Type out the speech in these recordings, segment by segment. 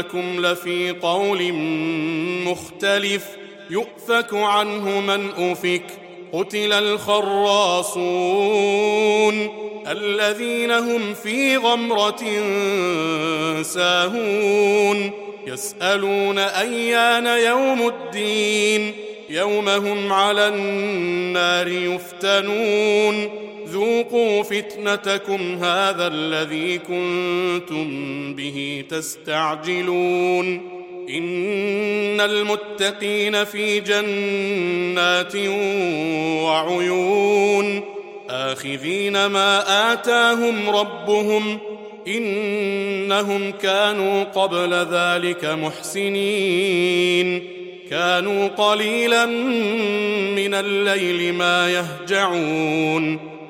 إنكم لفي قول مختلف يؤفك عنه من أفك قتل الخراصون الذين هم في غمرة ساهون يسألون أيان يوم الدين يوم هم على النار يفتنون ذوقوا فتنتكم هذا الذي كنتم به تستعجلون. إن المتقين في جنات وعيون. آخذين ما آتاهم ربهم. إنهم كانوا قبل ذلك محسنين. كانوا قليلا من الليل ما يهجعون.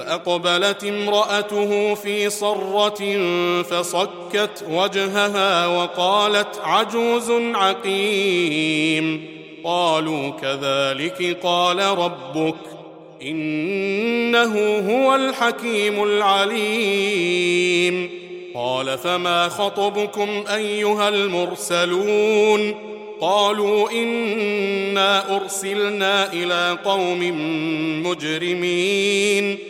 فأقبلت امرأته في صرة فصكت وجهها وقالت عجوز عقيم. قالوا كذلك قال ربك إنه هو الحكيم العليم. قال فما خطبكم أيها المرسلون؟ قالوا إنا أرسلنا إلى قوم مجرمين.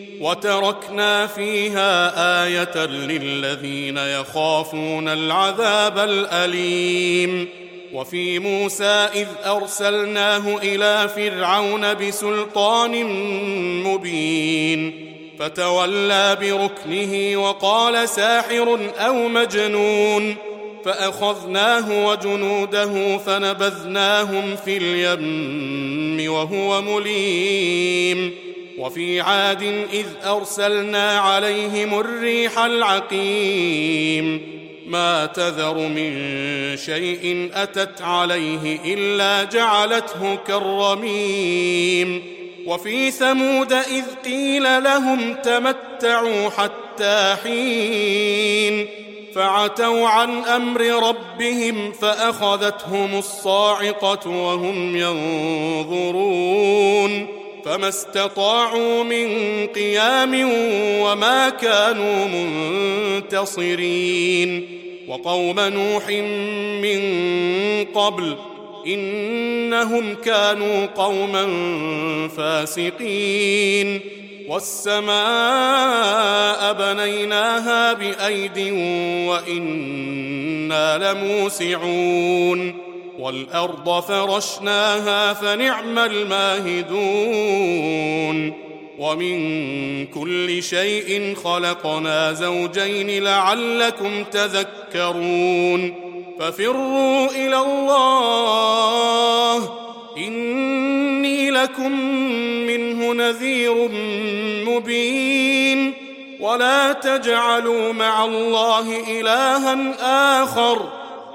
وتركنا فيها آية للذين يخافون العذاب الأليم. وفي موسى إذ أرسلناه إلى فرعون بسلطان مبين. فتولى بركنه وقال ساحر أو مجنون. فأخذناه وجنوده فنبذناهم في اليم وهو مليم. وفي عاد إذ أرسلنا عليهم الريح العقيم. ما تذر من شيء أتت عليه إلا جعلته كالرميم. وفي ثمود إذ قيل لهم تمتعوا حتى حين. فعتوا عن أمر ربهم فأخذتهم الصاعقة وهم ينظرون. فما استطاعوا من قيام وما كانوا منتصرين. وقوم نوح من قبل إنهم كانوا قوما فاسقين. والسماء بنيناها بأيد وإنا لموسعون. والأرض فرشناها فنعم الماهدون ومن كل شيء خلقنا زوجين لعلكم تذكرون ففروا إلى الله إني لكم منه نذير مبين ولا تجعلوا مع الله إلها آخر